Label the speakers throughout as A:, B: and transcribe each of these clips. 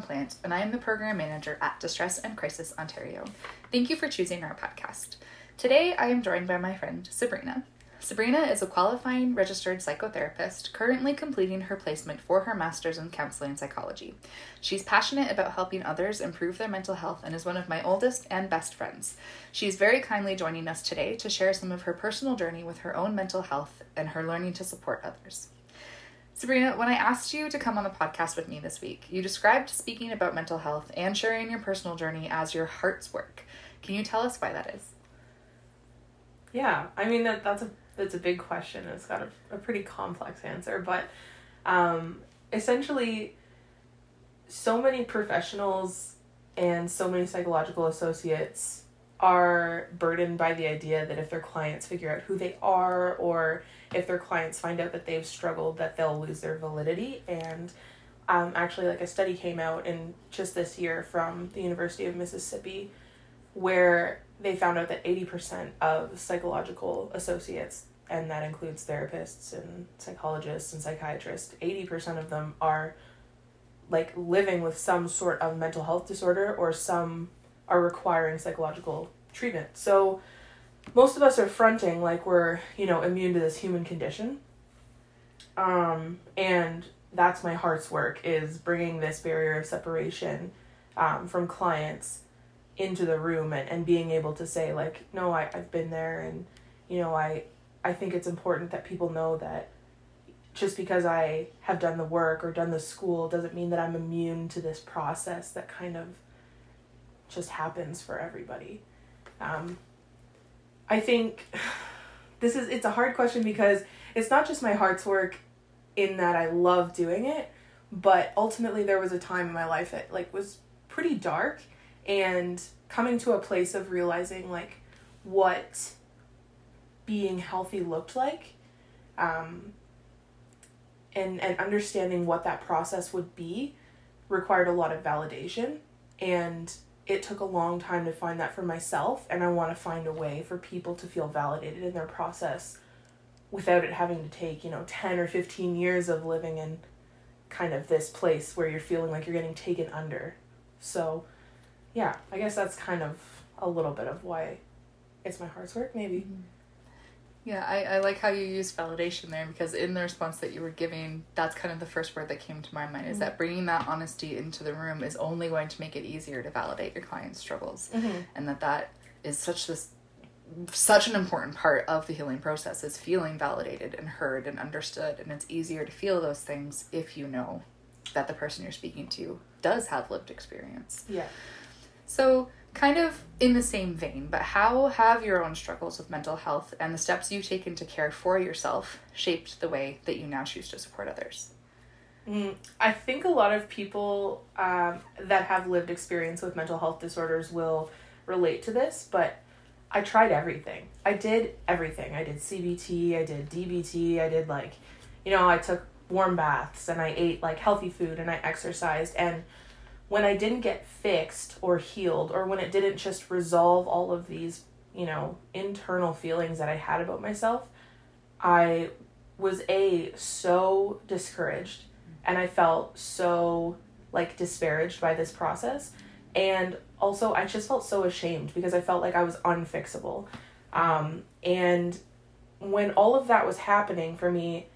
A: Is Caitlin Plant, and I am the program manager at Distress and Crisis Ontario. Thank you for choosing our podcast. Today, I am joined by my friend Sabrina. Sabrina is a qualifying registered psychotherapist currently completing her placement for her master's in counseling psychology. She's passionate about helping others improve their mental health and is one of my oldest and best friends. She's very kindly joining us today to share some of her personal journey with her own mental health and her learning to support others. Sabrina, when I asked you to come on the podcast with me this week, you described speaking about mental health and sharing your personal journey as your heart's work. Can you tell us why that is?
B: Yeah, I mean that that's a that's a big question. It's got a, a pretty complex answer, but um, essentially, so many professionals and so many psychological associates are burdened by the idea that if their clients figure out who they are or if their clients find out that they've struggled that they'll lose their validity. And um, actually like a study came out in just this year from the university of mississippi where they found out that 80% of psychological associates and that includes therapists and psychologists and psychiatrists 80% of them are like living with some sort of mental health disorder or some are requiring psychological treatment. So most of us are fronting like we're you know immune to this human condition. Um and that's my heart's work is bringing this barrier of separation um, from clients into the room and, and being able to say like no I, i've been there and you know i i think it's important that people know that just because i have done the work or done the school doesn't mean that i'm immune to this process that kind of just happens for everybody. Um, i think this is it's a hard question because it's not just my heart's work in that i love doing it but ultimately there was a time in my life that like was pretty dark and coming to a place of realizing like what being healthy looked like um, and and understanding what that process would be required a lot of validation and it took a long time to find that for myself and i want to find a way for people to feel validated in their process without it having to take you know 10 or 15 years of living in kind of this place where you're feeling like you're getting taken under so yeah, I guess that's kind of a little bit of why it's my heart's work, maybe. Mm-hmm.
A: Yeah, I, I like how you use validation there because in the response that you were giving, that's kind of the first word that came to my mind is mm-hmm. that bringing that honesty into the room is only going to make it easier to validate your client's struggles, mm-hmm. and that that is such this such an important part of the healing process is feeling validated and heard and understood, and it's easier to feel those things if you know that the person you're speaking to does have lived experience.
B: Yeah.
A: So, kind of in the same vein, but how have your own struggles with mental health and the steps you've taken to care for yourself shaped the way that you now choose to support others?
B: Mm, I think a lot of people um, that have lived experience with mental health disorders will relate to this, but I tried everything. I did everything. I did CBT, I did DBT, I did like, you know, I took warm baths and I ate like healthy food and I exercised. And when I didn't get fixed or healed, or when it didn't just resolve all of these, you know, internal feelings that I had about myself, I was A, so discouraged and I felt so like disparaged by this process. And also, I just felt so ashamed because I felt like I was unfixable. Um, and when all of that was happening for me,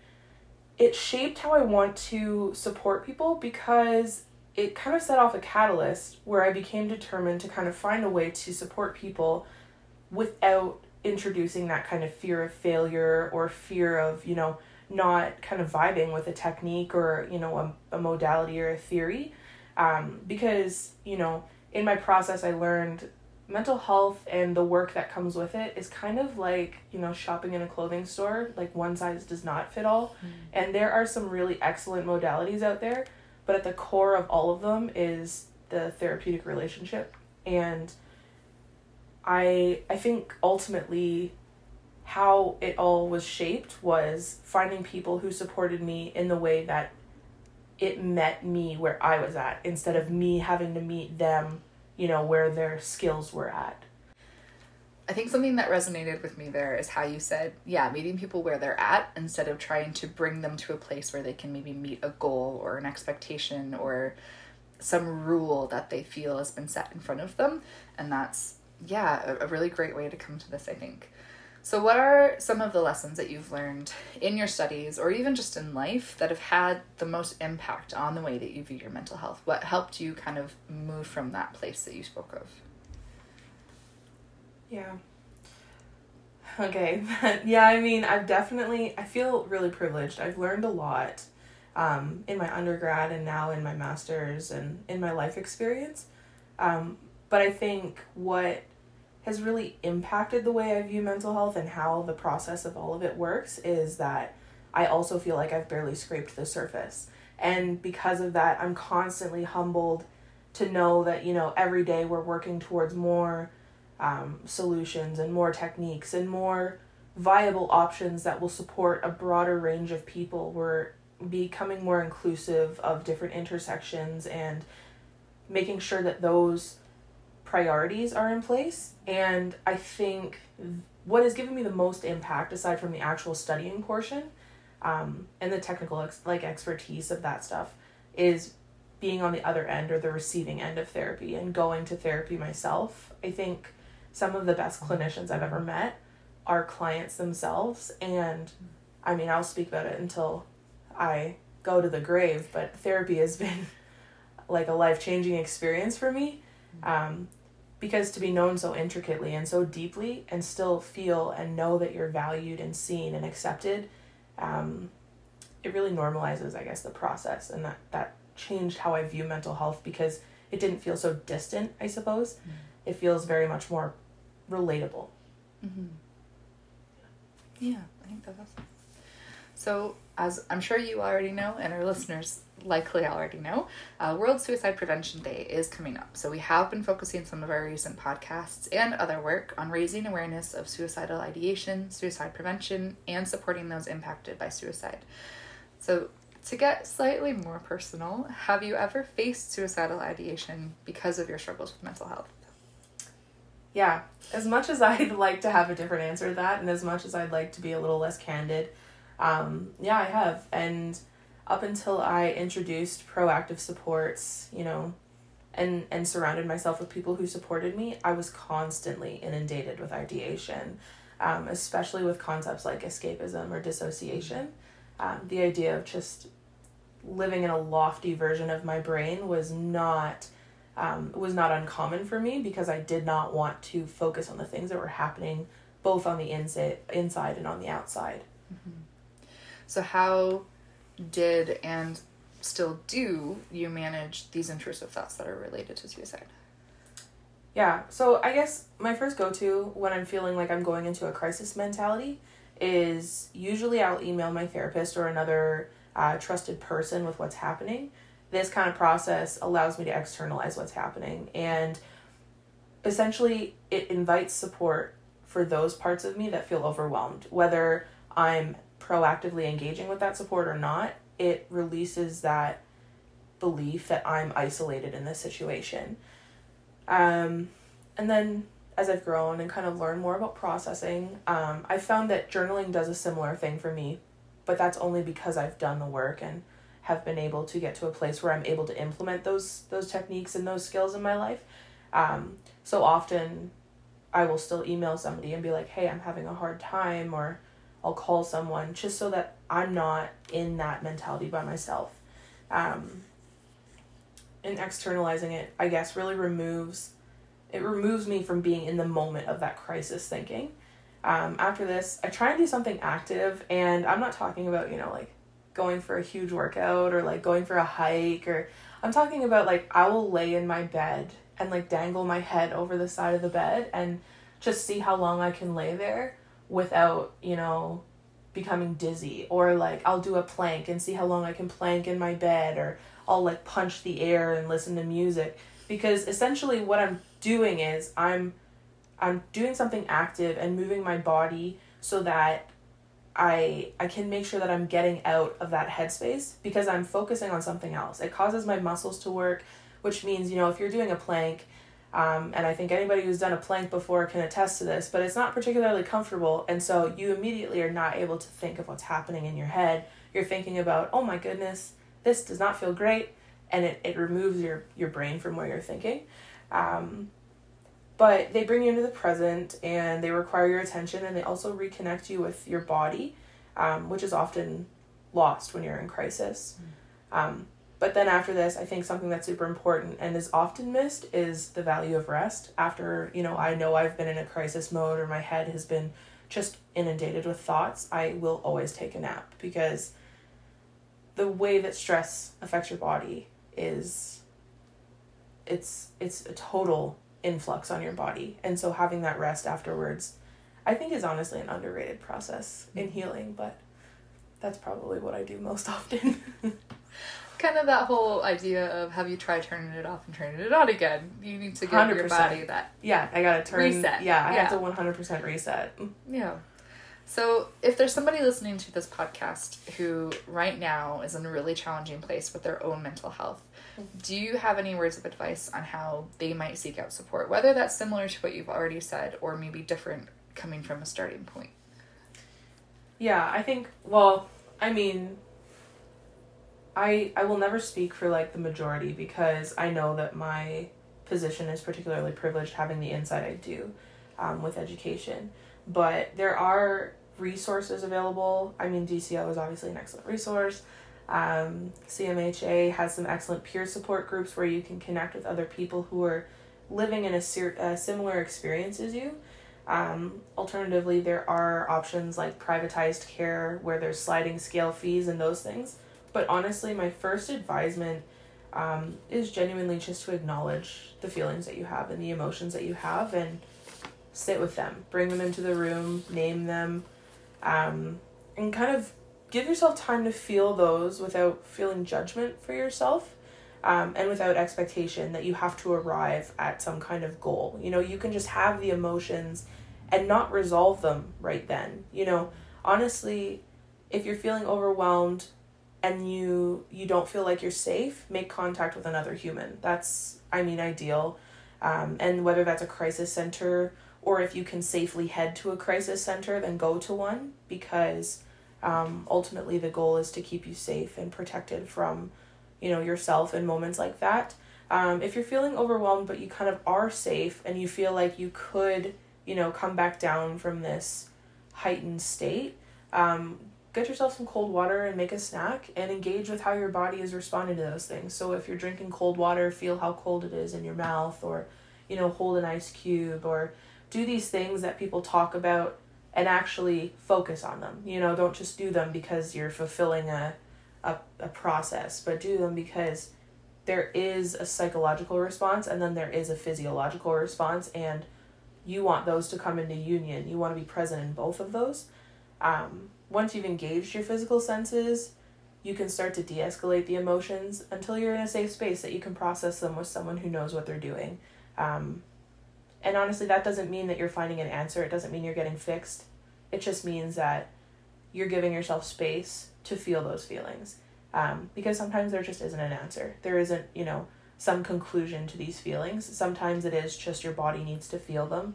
B: it shaped how I want to support people because it kind of set off a catalyst where I became determined to kind of find a way to support people without introducing that kind of fear of failure or fear of, you know, not kind of vibing with a technique or, you know, a, a modality or a theory. Um, because, you know, in my process, I learned mental health and the work that comes with it is kind of like you know shopping in a clothing store like one size does not fit all mm. and there are some really excellent modalities out there but at the core of all of them is the therapeutic relationship and i i think ultimately how it all was shaped was finding people who supported me in the way that it met me where i was at instead of me having to meet them you know, where their skills were at.
A: I think something that resonated with me there is how you said, yeah, meeting people where they're at instead of trying to bring them to a place where they can maybe meet a goal or an expectation or some rule that they feel has been set in front of them. And that's, yeah, a, a really great way to come to this, I think. So, what are some of the lessons that you've learned in your studies or even just in life that have had the most impact on the way that you view your mental health? What helped you kind of move from that place that you spoke of?
B: Yeah. Okay. yeah, I mean, I've definitely, I feel really privileged. I've learned a lot um, in my undergrad and now in my master's and in my life experience. Um, but I think what has really impacted the way I view mental health and how the process of all of it works is that I also feel like I've barely scraped the surface. And because of that, I'm constantly humbled to know that, you know, every day we're working towards more um, solutions and more techniques and more viable options that will support a broader range of people. We're becoming more inclusive of different intersections and making sure that those priorities are in place. And I think what has given me the most impact, aside from the actual studying portion um, and the technical ex- like expertise of that stuff, is being on the other end or the receiving end of therapy and going to therapy myself. I think some of the best clinicians I've ever met are clients themselves. And I mean, I'll speak about it until I go to the grave, but therapy has been like a life changing experience for me. Um, because to be known so intricately and so deeply and still feel and know that you're valued and seen and accepted um, it really normalizes i guess the process and that that changed how i view mental health because it didn't feel so distant i suppose mm-hmm. it feels very much more relatable
A: mm-hmm. yeah i think that's awesome so as i'm sure you already know and our listeners likely already know, uh, World Suicide Prevention Day is coming up. So we have been focusing some of our recent podcasts and other work on raising awareness of suicidal ideation, suicide prevention, and supporting those impacted by suicide. So to get slightly more personal, have you ever faced suicidal ideation because of your struggles with mental health?
B: Yeah, as much as I'd like to have a different answer to that, and as much as I'd like to be a little less candid, um, yeah, I have. And up until I introduced proactive supports, you know, and and surrounded myself with people who supported me, I was constantly inundated with ideation, um, especially with concepts like escapism or dissociation. Um, the idea of just living in a lofty version of my brain was not um, was not uncommon for me because I did not want to focus on the things that were happening both on the inside inside and on the outside.
A: Mm-hmm. So how did and still do you manage these intrusive thoughts that are related to suicide?
B: Yeah, so I guess my first go to when I'm feeling like I'm going into a crisis mentality is usually I'll email my therapist or another uh, trusted person with what's happening. This kind of process allows me to externalize what's happening and essentially it invites support for those parts of me that feel overwhelmed, whether I'm proactively engaging with that support or not, it releases that belief that I'm isolated in this situation. Um, and then as I've grown and kind of learned more about processing, um, I found that journaling does a similar thing for me, but that's only because I've done the work and have been able to get to a place where I'm able to implement those those techniques and those skills in my life. Um, so often, I will still email somebody and be like, "Hey, I'm having a hard time," or I'll call someone just so that I'm not in that mentality by myself. Um, and externalizing it, I guess, really removes it removes me from being in the moment of that crisis thinking. Um, after this, I try and do something active, and I'm not talking about you know like going for a huge workout or like going for a hike or I'm talking about like I will lay in my bed and like dangle my head over the side of the bed and just see how long I can lay there without, you know, becoming dizzy or like I'll do a plank and see how long I can plank in my bed or I'll like punch the air and listen to music. Because essentially what I'm doing is I'm I'm doing something active and moving my body so that I I can make sure that I'm getting out of that headspace because I'm focusing on something else. It causes my muscles to work, which means, you know, if you're doing a plank, um, and I think anybody who's done a plank before can attest to this, but it's not particularly comfortable. And so you immediately are not able to think of what's happening in your head. You're thinking about, oh my goodness, this does not feel great. And it, it removes your, your brain from where you're thinking. Um, but they bring you into the present and they require your attention and they also reconnect you with your body, um, which is often lost when you're in crisis. Mm. Um, but then after this, I think something that's super important and is often missed is the value of rest. After, you know, I know I've been in a crisis mode or my head has been just inundated with thoughts, I will always take a nap because the way that stress affects your body is it's it's a total influx on your body. And so having that rest afterwards I think is honestly an underrated process in mm-hmm. healing, but that's probably what I do most often.
A: kind of that whole idea of have you tried turning it off and turning it on again? You need to give 100%. your body that.
B: Yeah, I gotta turn reset. Yeah, I yeah. have to one hundred percent reset.
A: Yeah. So, if there's somebody listening to this podcast who right now is in a really challenging place with their own mental health, do you have any words of advice on how they might seek out support? Whether that's similar to what you've already said or maybe different coming from a starting point?
B: Yeah, I think, well, I mean, I I will never speak for like the majority because I know that my position is particularly privileged having the insight I do um, with education. But there are resources available. I mean, DCO is obviously an excellent resource. Um, CMHA has some excellent peer support groups where you can connect with other people who are living in a, ser- a similar experience as you. Um, alternatively, there are options like privatized care where there's sliding scale fees and those things. But honestly, my first advisement um, is genuinely just to acknowledge the feelings that you have and the emotions that you have and sit with them. Bring them into the room, name them, um, and kind of give yourself time to feel those without feeling judgment for yourself. Um, and without expectation that you have to arrive at some kind of goal. You know, you can just have the emotions and not resolve them right then. You know, honestly, if you're feeling overwhelmed, and you you don't feel like you're safe, make contact with another human. That's I mean ideal. Um, and whether that's a crisis center or if you can safely head to a crisis center, then go to one because um, ultimately the goal is to keep you safe and protected from, you know, yourself in moments like that. Um, if you're feeling overwhelmed but you kind of are safe and you feel like you could, you know, come back down from this heightened state, um, get yourself some cold water and make a snack and engage with how your body is responding to those things. So if you're drinking cold water, feel how cold it is in your mouth or you know, hold an ice cube or do these things that people talk about and actually focus on them. You know, don't just do them because you're fulfilling a a, a process, but do them because there is a psychological response and then there is a physiological response and you want those to come into union. You want to be present in both of those. Um, once you've engaged your physical senses, you can start to de escalate the emotions until you're in a safe space that you can process them with someone who knows what they're doing. Um, and honestly, that doesn't mean that you're finding an answer, it doesn't mean you're getting fixed. It just means that you're giving yourself space to feel those feelings. Um, because sometimes there just isn't an answer. There isn't, you know, some conclusion to these feelings. Sometimes it is just your body needs to feel them,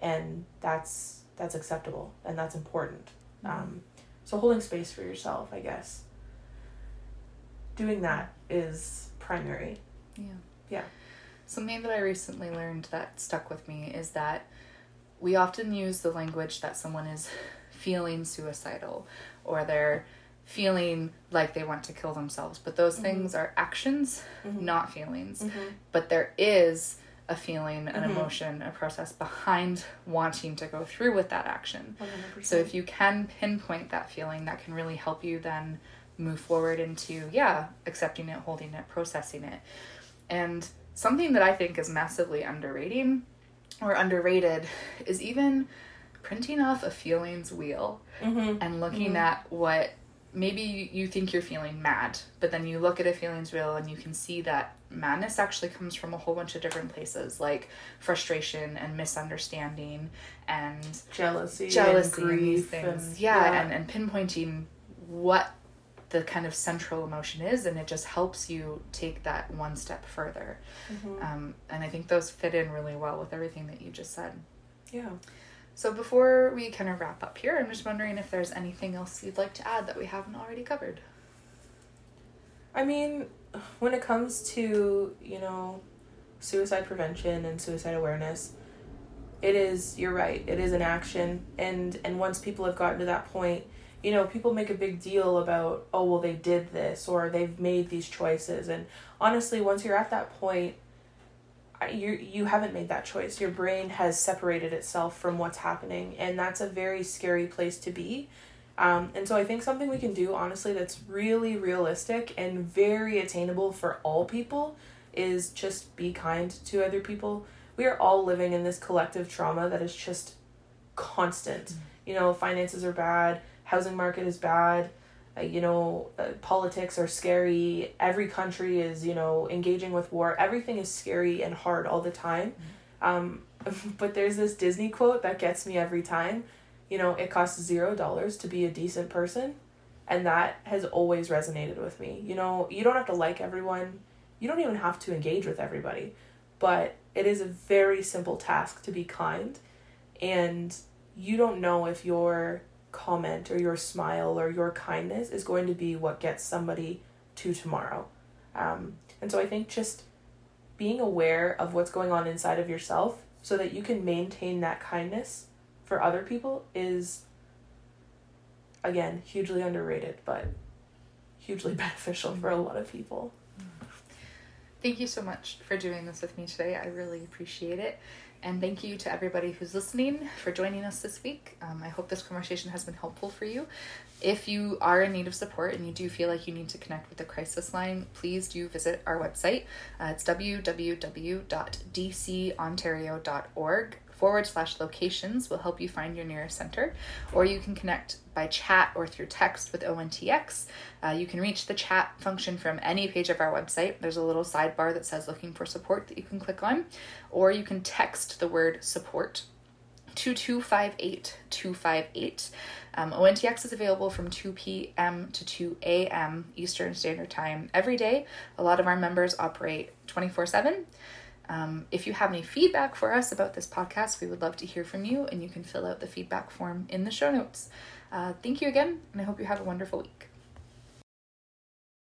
B: and that's that's acceptable and that's important. Um, so holding space for yourself, I guess. Doing that is primary.
A: Yeah.
B: Yeah.
A: Something that I recently learned that stuck with me is that we often use the language that someone is feeling suicidal or they're feeling like they want to kill themselves. But those
B: Mm-hmm.
A: things are actions, not feelings.
B: Mm-hmm.
A: But there is a feeling, an emotion, a process behind wanting to go through with that action.
B: 100%.
A: So if you can pinpoint that feeling, that can really help you then move forward into, yeah, accepting it, holding it, processing it. And something that I think is massively underrating or underrated is even printing off a feelings wheel
B: Mhm.
A: and looking at what maybe you think you're feeling mad, but then you look at a feelings wheel and you can see that madness actually comes from a whole bunch of different places like frustration and misunderstanding and
B: jealousy,
A: jealousy
B: and
A: and these things.
B: and-
A: yeah, And, and pinpointing what the kind of central emotion is, and it just helps you take that one step further.
B: Mhm.
A: Um, and I think those fit in really well with everything that you just said.
B: yeah.
A: So before we kind of wrap up here, I'm just wondering if there's anything else you'd like to add that we haven't already covered.
B: I mean, when it comes to, you know, suicide prevention and suicide awareness, it is you're right, it is an action and and once people have gotten to that point, you know, people make a big deal about, oh well they did this or they've made these choices and honestly, once you're at that point, you you haven't made that choice. Your brain has separated itself from what's happening and that's a very scary place to be. Um, and so I think something we can do, honestly, that's really realistic and very attainable for all people is just be kind to other people. We are all living in this collective trauma that is just constant. You know, finances are bad, housing market is bad, uh, you know, uh, politics are scary, every country is, you know, engaging with war. Everything is scary and hard all the time. Um, but there's this Disney quote that gets me every time you know, it costs zero dollars to be a decent person. And that has always resonated with me. You know, you don't have to like everyone, you don't even have to engage with everybody, but it is a very simple task to be kind. And you don't know if your comment or your smile or your kindness is going to be what gets somebody to tomorrow. Um, and so I think just being aware of what's going on inside of yourself so that you can maintain that kindness for other people is again hugely underrated but hugely beneficial for a lot of people
A: Thank you so much for doing this with me today. I really appreciate it. And thank you to everybody who's listening for joining us this week. Um, I hope this conversation has been helpful for you. If you are in need of support and you do feel like you need to connect with the crisis line, please do visit our website. Uh, it's www.dcontario.org forward slash locations will help you find your nearest center. Or you can connect by chat or through text with ONTX. Uh, you can reach the chat function from any page of our website. There's a little sidebar that says looking for support that you can click on. Or you can text the word support 2258 258. Um, ONTX is available from 2 p.m. to 2 a.m. Eastern Standard Time every day. A lot of our members operate 24 7. Um, if you have any feedback for us about this podcast, we would love to hear from you, and you can fill out the feedback form in the show notes. Uh, thank you again, and I hope you have a wonderful week.